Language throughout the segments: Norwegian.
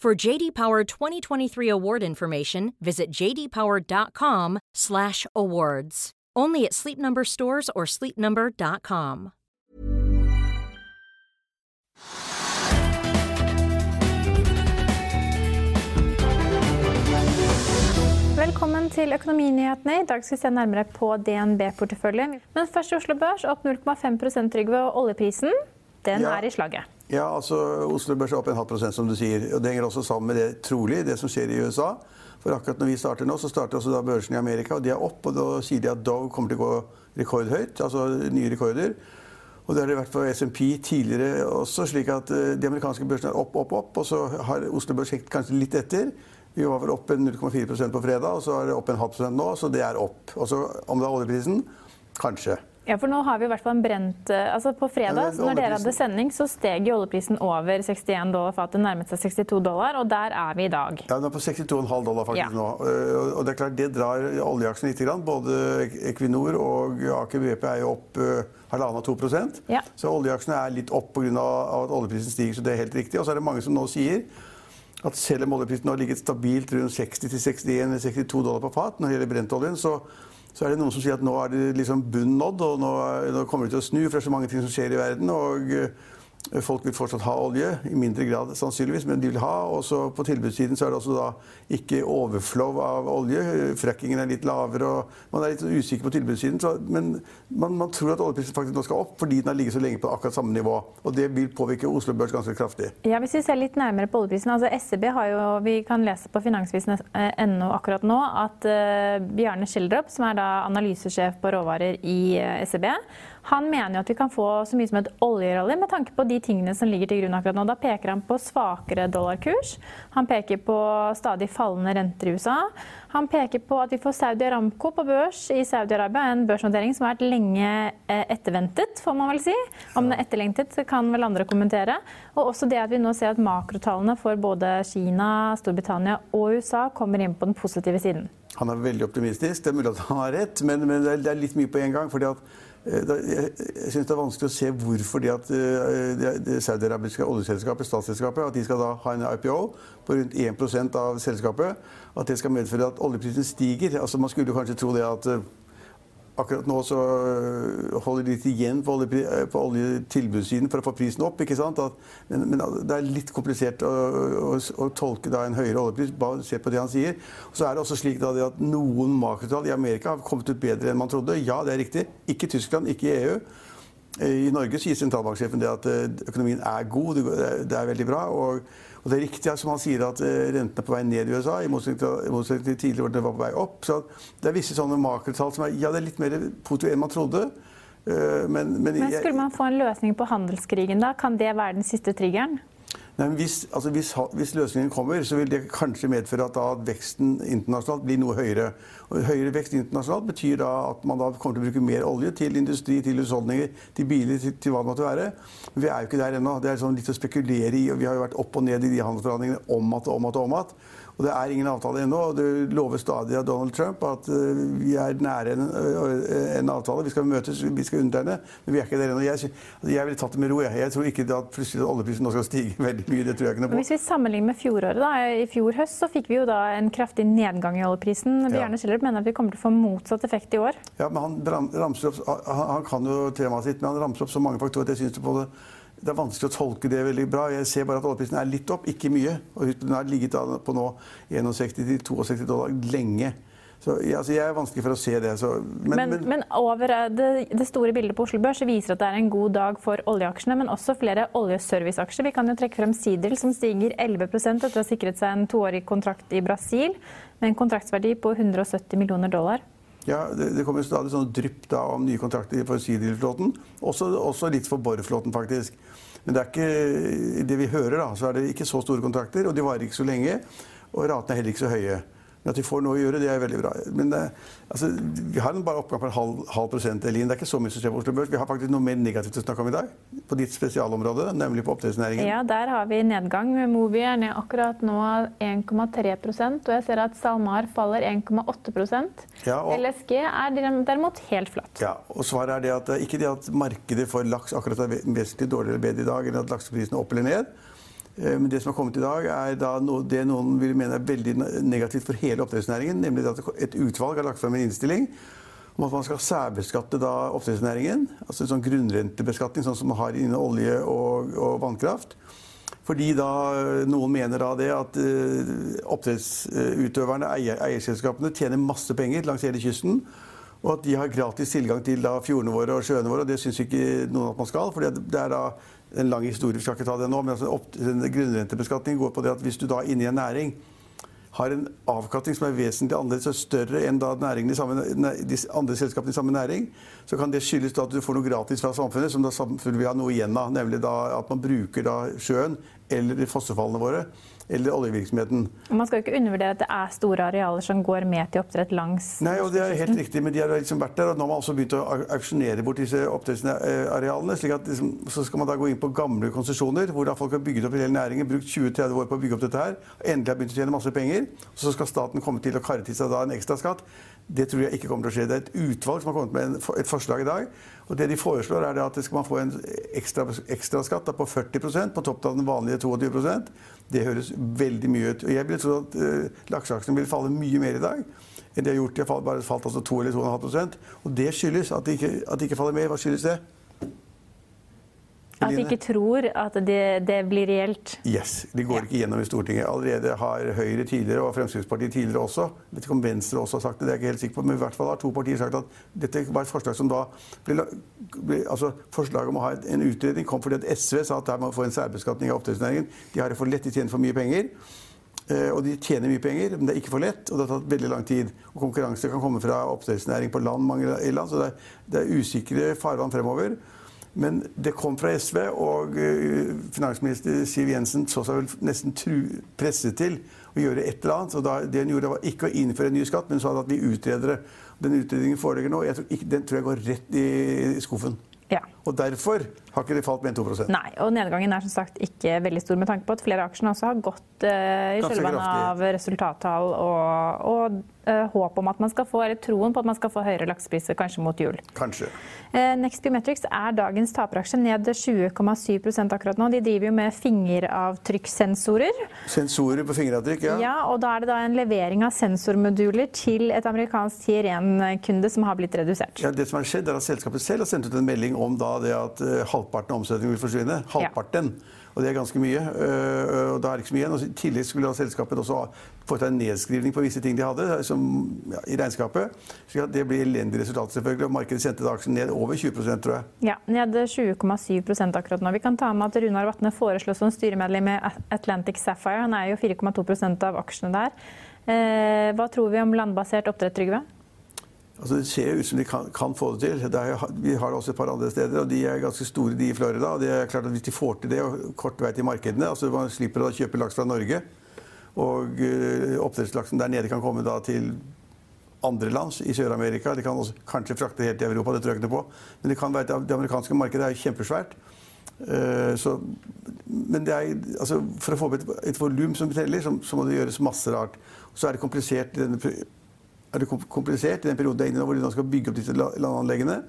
For JD Power 2023 award information, visit jdpower.com/awards. Only at Sleep Number stores or sleepnumber.com. Velkommen til Økonominyhetene. I dag skal vi se nærmere på DNB-porteføljen. Men først Oslo Børs opp 0,5 Trygve, og oljeprisen den Ja. er i slaget. Ja, altså Oslo er opp en halv prosent, som du sier. og Det henger også sammen med det trolig, det som skjer i USA. For akkurat når vi starter nå, så starter også da børsen i Amerika, og de er opp. Og da sier de at Dow kommer til å gå rekordhøyt, altså nye rekorder. Og det har det vært for SMP tidligere også, slik at eh, de amerikanske børsene er opp, opp, opp. Og så har Oslo Børs hekt kanskje litt etter. Vi var vel opp en 0,4% på fredag, og så er det opp en halv prosent nå, så det er opp. Og så om det er oljeprisen? Kanskje. Ja, for nå har vi i hvert fall en brent eh, Altså På fredag, når dere hadde sending, så steg jo oljeprisen over 61 dollar fatet, nærmet seg 62 dollar, og der er vi i dag. Ja, Den er på 62,5 dollar faktisk Ja. nå. Eh, Og det er klart det drar oljeaksjen litt. Grann. Både Equinor og Aker BP er jo opp eh, halvannen og to prosent. Ja. Så oljeaksjene er litt opp pga. at oljeprisen stiger, så det er helt riktig. Og så er det mange som nå sier at selv om oljeprisen har ligget stabilt rundt 60-61-62 dollar på fat når det gjelder brentoljen, så, så er det noen som sier at nå er det liksom bunn nådd, og nå, nå kommer det til å snu, for det er så mange ting som skjer i verden. og Folk vil fortsatt ha olje, i mindre grad sannsynligvis, men de vil ha. Og på tilbudssiden så er det også da ikke overflow av olje. Frackingen er litt lavere, og man er litt usikker på tilbudssiden. Så, men man, man tror at oljeprisen faktisk nå skal opp, fordi den har ligget så lenge på akkurat samme nivå. Og det vil påvirke Oslo Børs ganske kraftig. Ja, Hvis vi ser litt nærmere på oljeprisen, altså SEB har jo, Vi kan lese på finansvisen.no akkurat nå at uh, Bjarne Schjelderup, som er da analysesjef på råvarer i uh, SEB, han mener at vi kan få så mye som et oljerally med tanke på de tingene som ligger til grunn akkurat nå. Da peker han på svakere dollarkurs. Han peker på stadig fallende renter i USA. Han peker på at vi får Saudi Aramco på børs i Saudi-Arabia, en børsnotering som har vært lenge eh, etterventet, får man vel si. Om den er etterlengtet, kan vel andre kommentere. Og også det at vi nå ser at makrotallene for både Kina, Storbritannia og USA kommer inn på den positive siden. Han er veldig optimistisk. Det er mulig at han har rett, men, men det er- litt mye på en gang. fordi at eh, jeg synes det er vanskelig å se hvorfor de at eh, det, det saudiarabiske oljeselskapet, statsselskapet, at de skal da ha en IPO på rundt 1% av selskapet. At det skal medføre at oljeprisen stiger. Altså Man skulle kanskje tro det at eh, Akkurat nå så øh, holder de litt igjen på, oljepri- øh, på oljetilbudssiden for å få prisen opp. ikke sant? At, men, men det er litt komplisert å, å, å tolke en høyere oljepris basert på det han sier. Og så er det også slik da at noen makrotall i Amerika har kommet ut bedre enn man trodde. Ja, det er riktig. Ikke Tyskland, ikke EU. I Norge sier sentralbanksjefen at øh, økonomien er god, det er- veldig bra. Og, det er riktig som han sier at øh, rentene er på vei ned i USA, i motsetning til, tidligere hvor den var på vei opp. Så det er visse sånne makrotall som er ja, er litt mer positive enn man trodde. Øh, Men, men, Men skulle man få en løsning på handelskrigen da, kan det være den siste triggeren? Nei, hvis, altså hvis, hvis løsningen kommer, så vil det kanskje medføre at, at veksten internasjonalt blir noe høyere. Og høyere vekst internasjonalt betyr at man kommer til å bruke mer olje til industri, til husholdninger, til biler, til, til hva det måtte være. Men vi er jo ikke der ennå. Det er sånn litt å spekulere i. og Vi har jo vært opp og ned i de handelsforhandlingene om at og om at og om at. Og det er ingen avtale ennå. og Det lover stadig av Donald Trump at øh, vi er nære en, øh, en avtale. Vi skal møtes, vi skal undertegne, men vi er ikke der ennå. Jeg, jeg ville tatt det med ro. Jeg, jeg tror ikke at plutselig oljeprisen nå skal stige veldig mye. Det tror jeg ikke noe på. Hvis vi sammenligner med fjoråret, da, i fjor høst så fikk vi jo da en kraftig nedgang i oljeprisen. Bjarne Schjelderup mener at vi kommer til å få motsatt effekt i år. Ja, men han ram- ramser opp, han, han kan jo temaet sitt, men han ramser opp så mange faktorer at jeg syns det på det det er vanskelig å tolke det veldig bra. Jeg ser bare at oljeprisen er litt opp, ikke mye. Og den har ligget på nå 61-62 dollar lenge. Så altså, Jeg er vanskelig for å se det. Så, men, men, men, men, over eh, det, det, store bildet på Oslo Børs viser at det er en god dag for oljeaksjene, men også flere oljeserviceaksjer. Vi kan jo trekke frem Sidel, som stiger 11 etter å ha sikret seg en toårig kontrakt i Brasil med en kontraktsverdi på 170 millioner dollar. Ja, Det, det kommer stadig sånne drypp da, om nye kontrakter for Sidel-flåten. Også, også, litt for Borr-flåten, faktisk. Men det er ikke det vi hører, da, så er det ikke så store kontrakter, og de varer ikke så lenge. Og ratene er heller ikke så høye. Men at vi får noe å gjøre, det er veldig bra. Men det, altså, vi har bare oppgang på en halv, halv prosent. Elin. Det er ikke så mye som skjer på Oslo Børs. Vi har faktisk noe mer negativt å snakke om i dag. På ditt spesialområde, nemlig på oppdrettsnæringen. Ja, der har vi nedgang. Movi er ned akkurat nå 1,3% og jeg ser at SalMar faller 1,8 ja, og... LSG er derimot helt flatt. Ja, og svaret er det at ikke det at markedet for laks akkurat er vesentlig dårligere eller bedre i dag, enn at lakseprisene er opp eller ned. Eh, men det som har kommet i dag, er det noen vil mene er veldig negativt for hele oppdrettsnæringen. Nemlig at et utvalg har lagt frem en innstilling om at man skal særbeskatte oppdrettsnæringen. Altså en sånn grunnrentebeskatning, sånn som man har innen olje og, og vannkraft. Fordi da noen mener da det at uh, oppdrettsutøverne, eier, eierselskapene, tjener masse penger langs hele kysten. Og at de har gratis tilgang til da, fjordene våre og sjøene våre. Og det syns ikke noen at man skal. For det er da en lang historie, vi skal ikke ta det nå, men altså, opp, grunnrentebeskatning går på det at hvis du da inne i en næring har en avkastning som er vesentlig annerledes og større enn da i samme, de andre selskapene i samme næring, så kan det skyldes at du får noe gratis fra samfunnet som da samfunnet vil ha noe igjen av. Nemlig at man bruker da sjøen eller fossefallene våre eller oljevirksomheten. Man skal ikke undervurdere at det er store arealer som går med til oppdrett langs Nei, og det er helt riktig, men de har liksom vært der. og Nå har man også begynt å auksjonere bort disse oppdrettsarealene. slik at liksom, Så skal man da gå inn på gamle konsesjoner, hvor da folk har bygget opp hele næringen, brukt 20-30 år på å bygge opp dette her, og endelig har begynt å tjene masse penger. Så skal staten komme til å karre til seg da en ekstra skatt. Det tror jeg ikke kommer til å skje. Det er et utvalg som har kommet med et forslag i dag. Og det de foreslår er at skal man få en ekstra, ekstra på 40% på toppen av den vanlige 22% Det høres veldig mye ut. Og jeg vil tro at uh, lakseaksjene vil falle mye mer i dag enn de har gjort. De har bare falt altså 2 eller 2,5% Og det skyldes at de, ikke, at de ikke faller mer. Hva skyldes det? At de ikke tror at det, det, blir reelt? Yes. De går ja. ikke gjennom i Stortinget. Allerede har Høyre tidligere og Fremskrittspartiet tidligere også vet ikke om Venstre også har sagt det, det er jeg ikke helt sikker på, men i hvert fall har to partier sagt at dette var et forslag som da ble, ble altså Forslaget om å ha en utredning kom fordi at SV sa at der må få en særbeskatning av oppdrettsnæringen. De har det for lett, de tjener for mye penger. Eh, og de tjener mye penger, men det er ikke for lett, og det har tatt veldig lang tid. Og konkurranse kan komme fra oppdrettsnæring på land mange land, så det er, det er usikre farvann fremover. Men det kom fra SV, og eh, finansminister Siv Jensen så seg vel nesten presset til å gjøre et eller annet. Og da, det hun gjorde, var ikke å innføre en ny skatt, men sa at vi utreder det. Den utredningen foreligger nå. Jeg tror, den tror jeg går rett i skuffen. Ja. Og derfor har ikke de falt med 2% Nei, og nedgangen er som sagt ikke veldig stor, med tanke på at flere av aksjene også har gått uh, i kjølvannet av resultattall og, og uh, håp om at man skal få, eller troen på at man skal få høyere laksepriser kanskje mot jul. Kanskje. Uh, Next Biometrics er dagens taperaksje, ned 20,7 akkurat nå. De driver jo med fingeravtrykkssensorer. Sensorer på fingeravtrykk, ja. ja. Og da er det da en levering av sensormoduler til et amerikansk tier 1-kunde som har blitt redusert. Ja, det som har skjedd er at Selskapet selv har sendt ut en melding om da det at uh, halvparten av omsetningen vil forsvinne. Halvparten. Ja. Og det er ganske mye. Uh, og da er det ikke så mye igjen. I tillegg skulle selskapet også foreta en nedskrivning på visse ting de hadde som, ja, i regnskapet. Så det blir elendig resultat, selvfølgelig. Og markedet sendte da aksjen ned over 20% tror jeg. Ja, ned 20,7 akkurat nå. Vi kan ta med at Runar Vatne foreslås som styremedlem i Atlantic Sapphire. Han er jo 4,2% av aksjene der. Uh, hva tror vi om landbasert oppdrett, Trygve? Altså, det ser ut som de kan, kan få det til. Det er, vi har også et par andre steder, og de er ganske store, de i Florida. og det er klart at Hvis de får til det, og kort vei til markedene altså Man slipper å kjøpe laks fra Norge. Og uh, oppdrettslaksen der nede kan komme da til andre lands i Sør-Amerika. De kan også kanskje frakte helt til Europa, det tror jeg ikke på. Men det, kan være, det amerikanske markedet er kjempesvært. Uh, så, men det er, altså, for å få opp et, et volum som teller, så, så, må det gjøres masse rart. Så er det komplisert denne er det komplisert i den perioden er inne hvor de skal bygge opp disse landanleggene.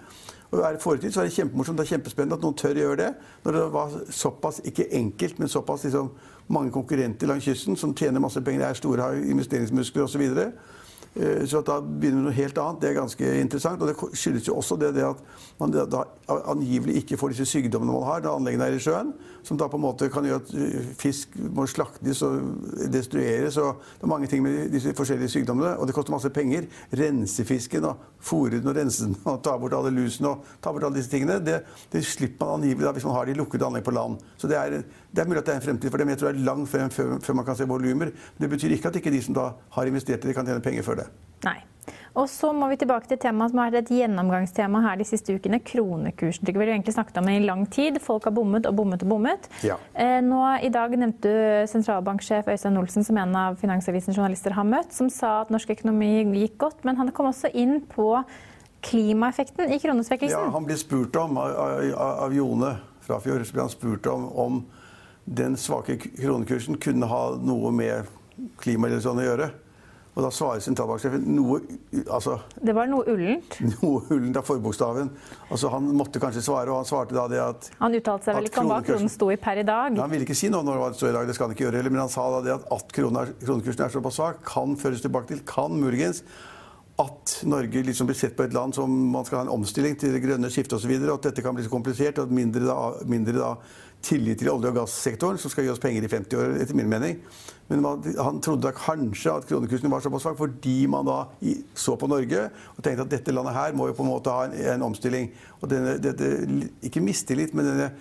Og er det foretid, så er det kjempemorsomt det er kjempespennende at noen tør å gjøre det. Når det var såpass, ikke enkelt, men såpass liksom, mange konkurrenter langs kysten som tjener masse penger, er store, har investeringsmuskler osv. Så. Eh, da begynner vi noe helt annet. Det er ganske interessant. Og det skyldes jo også det, det at man da angivelig ikke får disse sykdommene man har når anleggene er i sjøen, som da på en måte kan gjøre at eh, fisk må slaktes og destrueres. og Det er mange ting med disse forskjellige sykdommene, og det koster masse penger. Rense fisken og fòre den og rense den og ta bort alle lusene og ta bort alle disse tingene. Det, det slipper man angivelig da hvis man har de lukkede anlegg på land. Så det er, det er mulig at det er en fremtid for dem. Jeg tror det er langt frem før, før man kan se volumer. Det betyr ikke at ikke de som da har investert i det, kan tjene penger før det. Nei. Og så må vi tilbake til temaet som har vært et gjennomgangstema her de siste ukene. Kronekursen. Det har vi egentlig snakket om i lang tid. Folk har bommet og bommet og bommet. Ja. Eh, nå I dag nevnte du sentralbanksjef Øystein Olsen, som en av Finansavisens journalister har møtt, som sa at norsk økonomi gikk godt. Men han kom også inn på klimaeffekten i kronesvekkelsen. Ja, han ble spurt om av, av, av Jone Frafjord ble han spurt om om den svake kronekursen kunne ha noe med klima eller sånn å gjøre. Og da svarer sentralbanksjefen noe altså, Det var noe ullent? Noe ullent av forbokstaven. Altså, han måtte kanskje svare, og han svarte da det at Han uttalte seg vel ikke om hva kronen sto i per i dag? Han ville ikke si noe når det sto i dag, det skal han ikke gjøre heller. men han sa da det at at kronekursen er såpass svak, kan føres tilbake til, kan muligens at Norge liksom blir sett på et land som man skal ha en omstilling til det grønne skiftet osv. Og, og at dette kan bli så komplisert at mindre da, mindre da tillit til olje- og gassektoren, som skal gi oss penger i 50 år, etter min mening. Men han trodde kanskje at kronekursen var såpass svak fordi man da så på Norge og tenkte at dette landet her må jo på en måte ha en, en omstilling. Og denne, dette, ikke mistillit, men denne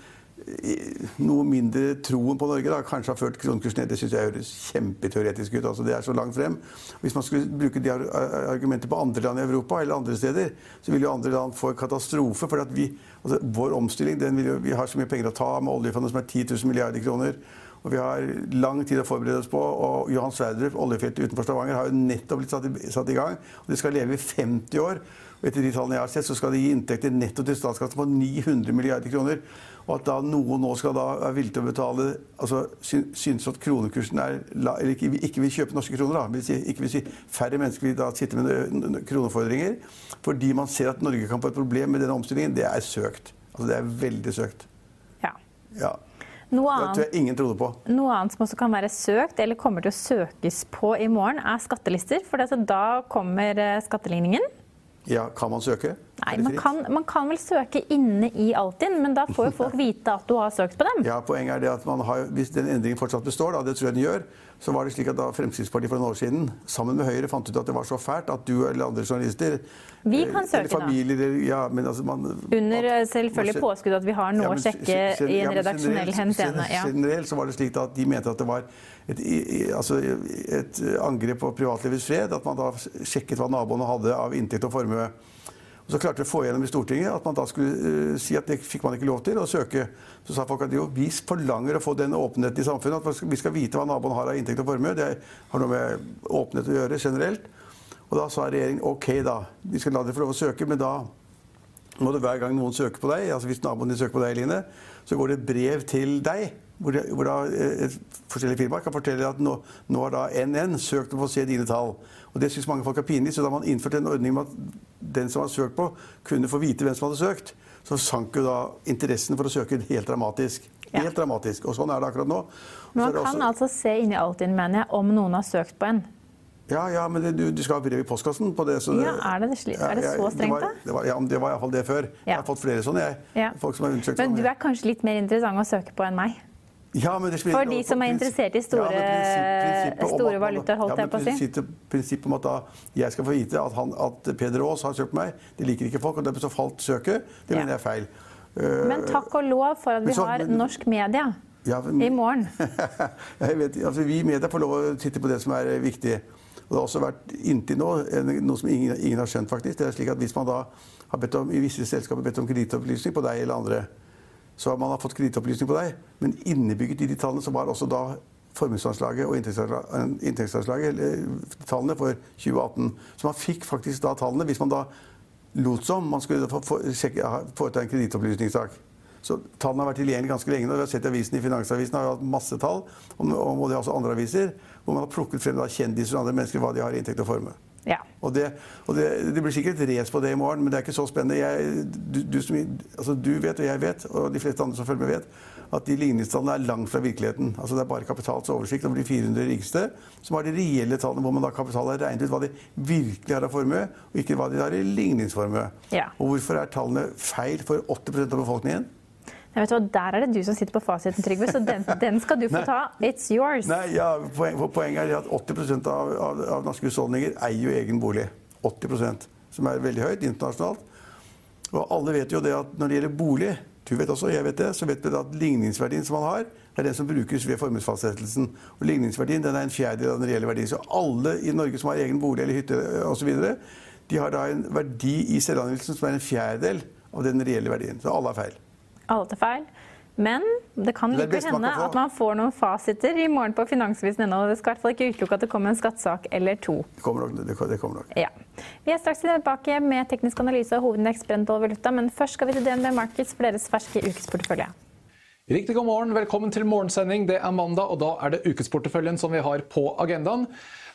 noe mindre troen på Norge da, kanskje har ført kronekursen ned. Det syns jeg høres kjempeteoretisk ut. altså Det er så langt frem. Hvis man skulle bruke de argumenter på andre land i Europa eller andre steder, så vil jo andre land få katastrofe. for at vi, altså Vår omstilling den vil jo, Vi har så mye penger å ta med oljefondet, som er 10 000 milliarder kroner. Og vi har lang tid å forberede oss på. Og Johan Sverdrup, oljefeltet utenfor Stavanger, har jo nettopp blitt satt i, satt i gang. Og det skal leve i 50 år. Og etter de tallene jeg har sett, så skal det gi inntekter netto til statskassen på 900 milliarder kroner. Og at da noen nå skal da være villig til å betale altså Synes at kronekursen er Eller ikke, ikke vil kjøpe norske kroner, da. Vil si, ikke vil si færre mennesker vil da sitte med kronefordringer. Fordi man ser at Norge kan få et problem med denne omstillingen. Det er søkt. Altså det er veldig søkt. Ja. ja. Noe annet, det tror jeg ingen trodde på. Noe annet som også kan være søkt, eller kommer til å søkes på i morgen, er skattelister. For da kommer eh, skatteligningen. Ja, Kan man søke? Nei, man kan, man kan, vel søke inne i Altinn, men da får jo folk vite at du har søkt på dem. Ja, Poenget er det at har, hvis den endringen fortsatt består, da, det tror jeg den gjør, så var det slik at da Fremskrittspartiet for noen år siden sammen med Høyre fant ut at det var så fælt at du eller andre journalister Vi kan søke, eller familier, da. Ja, men altså man, Under eh, selvfølgelig påskudd at vi har noe ja, men, å sjekke i en redaksjonell henseende. Ja. Generelt så var det slik at de mente at det var et, altså et angrep på privatlivets fred. At man da sjekket hva naboene hadde av inntekt og formue. Så klarte vi å få igjennom i Stortinget at man da skulle uh, si at det fikk man ikke lov til å søke. Så sa folk at jo, vi forlanger å få den åpenheten i samfunnet. At vi skal vite hva naboen har av inntekt og formue. Det har noe med åpenhet å gjøre generelt. Og da sa regjeringen OK, da. Vi skal la dere få lov å søke, men da må det hver gang noen søker på deg, altså hvis naboen din søker på deg, Line, så går det et brev til deg. Hvor, det, hvor da et forskjellig firma kan fortelle at nå, nå har da NN søkt om å få se dine tall. Og Det syns mange folk er pinlig, så da har man innført en ordning med at den som hadde søkt på, kunne få vite hvem som hadde søkt. Så sank jo da interessen for å søke helt dramatisk. Helt ja. dramatisk. Og sånn er det akkurat nå. Men man kan også... altså se inn i Altinn, mener jeg, om noen har søkt på en. Ja, ja, men det, du, du, skal ha brev i postkassen på det. det ja, Er det, det, er det så strengt, da? Det var, ja, det var iallfall det før. Ja. Jeg har fått flere sånne, jeg. Ja. Folk som har undersøkt Men du er kanskje litt mer interessant å søke på enn meg? Ja, For de som er interessert i store, ja, store valutaer, holdt ja, jeg på å si? Prinsippet om at da jeg skal få vite at, han, at Peder Aas har søkt meg, det liker ikke folk. og Derfor så falt søket. Det mener jeg er feil. Men takk og lov for at vi så, har norsk media ja, men, i morgen. vet, altså, vi i media får lov å titte på det som er viktig. Og det har også vært inntil nå noe som ingen, ingen har skjønt, faktisk. Det er slik at Hvis man da har bedt om, i visse selskaper bedt om kredittopplysning på deg eller andre, så man har fått kredittopplysning på deg. Men innebygget i de tallene så var også da formuesanslaget og inntektsanslaget, eller tallene for 2018. Så man fikk faktisk da tallene hvis man da lot som man skulle foreta en kredittopplysningssak. Så Tallene har vært tilgjengelige ganske lenge. Vi har sett avisen i Finansavisen har hatt masse tall, og det er også andre aviser, hvor man har plukket frem kjendiser og andre mennesker hva de har i inntekt og formue. Ja. Og, det, og det, det, blir sikkert et race på det i morgen, men det er ikke så spennende. Jeg, du, du, som, altså du, vet, og jeg vet, og de fleste andre som følger med, vet at de ligningstallene er langt fra virkeligheten. Altså Det er bare Kapitals oversikt over de 400 rikeste som har de reelle tallene, hvor man da Kapital har regnet ut hva de virkelig har av formue, og ikke hva de har i ligningsformue. Ja. Og hvorfor er tallene feil for 80% av befolkningen? Jeg vet hva, Der er det du som sitter på fasiten, Trygve, så den, den skal du få ta. It's yours. Nei, ja, poen, Poenget er at 80 av, av, av norske husholdninger eier jo egen bolig. 80% Som er veldig høyt internasjonalt. Og alle vet jo det at når det gjelder bolig, du vet også, jeg vet det, så vet vi at ligningsverdien som man har, er den som brukes ved formuesfastsettelsen. Og ligningsverdien den er en fjerdedel av den reelle verdien. Så alle i Norge som har egen bolig eller hytte osv., de har da en verdi i selvangivelsen som er en fjerdedel av den reelle verdien. Så alle har feil. Alle tar feil. Men det kan like hende at man får noen fasiter i morgen på Finansvisen.no. Det skal i hvert fall ikke utelukke at det kommer en skattesak eller to. Det kommer nok. Det, det kommer nok. Ja. Vi er straks tilbake med teknisk analyse av hovedindeks Brent og valuta, men først skal vi til DNB Markets for deres ferske ukesportefølje. Riktig god morgen, velkommen til morgensending. Det er mandag, og da er det ukesporteføljen som vi har på agendaen.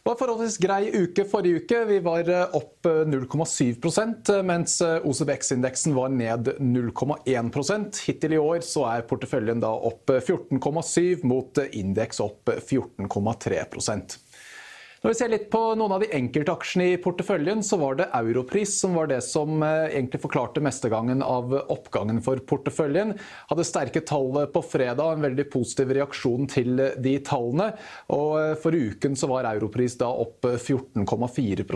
Det var forholdsvis grei uke forrige uke. Vi var eh, opp eh, 0,7 mens eh, OCBX-indeksen var ned 0,1% Hittil i år så er porteføljen da opp eh, 14,7 mot eh, indeks opp eh, 14,3 når vi ser litt på noen av de enkeltaksjene i porteføljen, så var det Europris som var det som eh, egentlig forklarte mestegangen av oppgangen for porteføljen. Hadde sterke tall på fredag, en veldig positiv reaksjon til de tallene. Og eh, for uken så var Europris da opp 14,4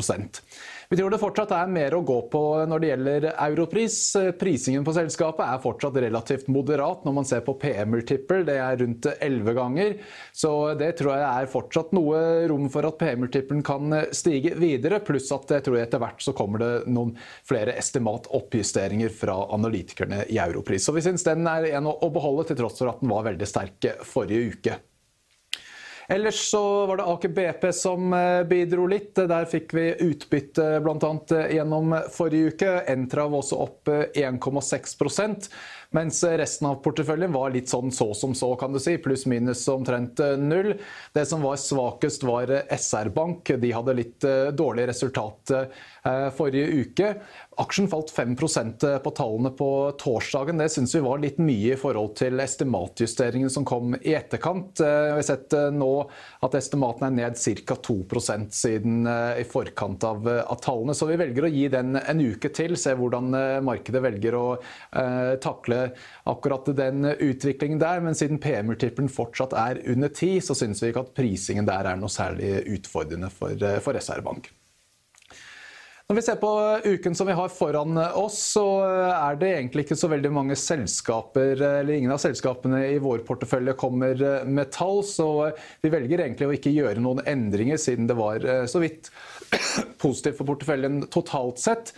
vi tror det fortsatt er mer å gå på når det gjelder Europris. Prisingen på selskapet er fortsatt relativt moderat når man ser på PM-multiple. Det er rundt 11 ganger. Så det tror jeg er fortsatt noe rom for at PM-multiplen kan stige videre. Pluss at jeg tror etter hvert så kommer det noen flere estimat-oppjusteringer fra analytikerne i Europris. Så vi syns den er en å beholde, til tross for at den var veldig sterk forrige uke. Ellers så var det Aker BP som eh, bidro litt. Der fikk vi utbytte bl.a. gjennom forrige uke. Entra var også opp eh, 1,6% mens resten av porteføljen var litt sånn så som så, kan du si. Pluss-minus omtrent eh, null. Det som var svakest, var eh, SR Bank. De hadde litt eh, dårlig resultat eh, forrige uke. Aksjen falt 5% på tallene på torsdagen. Det syns vi var litt mye i forhold til estimatjusteringen som kom i etterkant. Eh, Vi har sett eh, nå at estimatene er ned ca. 2 siden eh, i forkant av, eh, av tallene. Så vi velger å gi den en uke til, se hvordan eh, markedet velger å eh, takle akkurat den utviklingen der. Men siden PM-multiplen fortsatt er under 10, så syns vi ikke at prisingen der er noe særlig utfordrende for, eh, for SR Bank. Når vi ser på uken som vi har foran oss, så er det egentlig ikke så veldig mange selskaper, eller ingen av selskapene i vår portefølje kommer med tall, så vi velger egentlig å ikke gjøre noen endringer, siden det var eh, så vidt positivt for porteføljen totalt sett.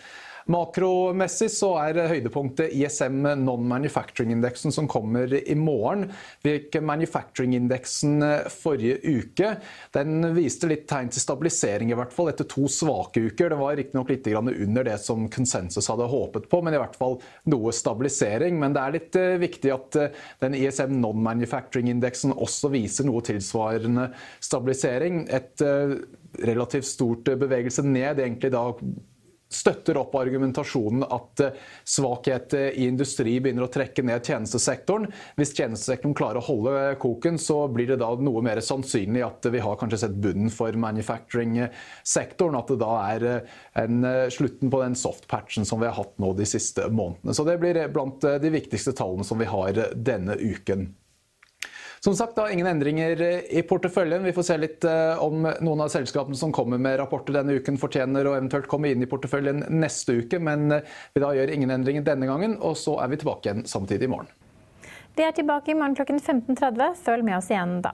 Makromessig så er høydepunktet ISM Non-Manufacturing-indeksen som kommer i morgen. Fikk Manufacturing-indeksen forrige uke. Den viste litt tegn til stabilisering i hvert fall etter to svake uker. Det var riktignok litt under det som konsensus hadde håpet på, men i hvert fall noe stabilisering. Men det er litt eh, viktig at eh, den ISM Non-Manufacturing-indeksen også viser noe tilsvarende stabilisering. Et eh, relativt stort bevegelse ned egentlig da støtter opp argumentasjonen at eh, svakhet i industri begynner å trekke ned tjenestesektoren. Hvis tjenestesektoren klarer å holde koken, så blir det da noe mer sannsynlig at vi har kanskje sett bunnen for manufacturing-sektoren. At det da er eh, en eh, slutten på den soft-patchen som vi har hatt nå de siste månedene. Så det blir blant de viktigste tallene som vi har denne uken. Som sagt, da, ingen endringer i porteføljen. Vi får se litt eh, om noen av selskapene som kommer med rapporter denne uken, fortjener å eventuelt komme inn i porteføljen neste uke. Men eh, vi da gjør ingen endringer denne gangen, og så er vi tilbake igjen samtidig i morgen. Vi er tilbake i morgen klokken 15.30. Følg med oss igjen da.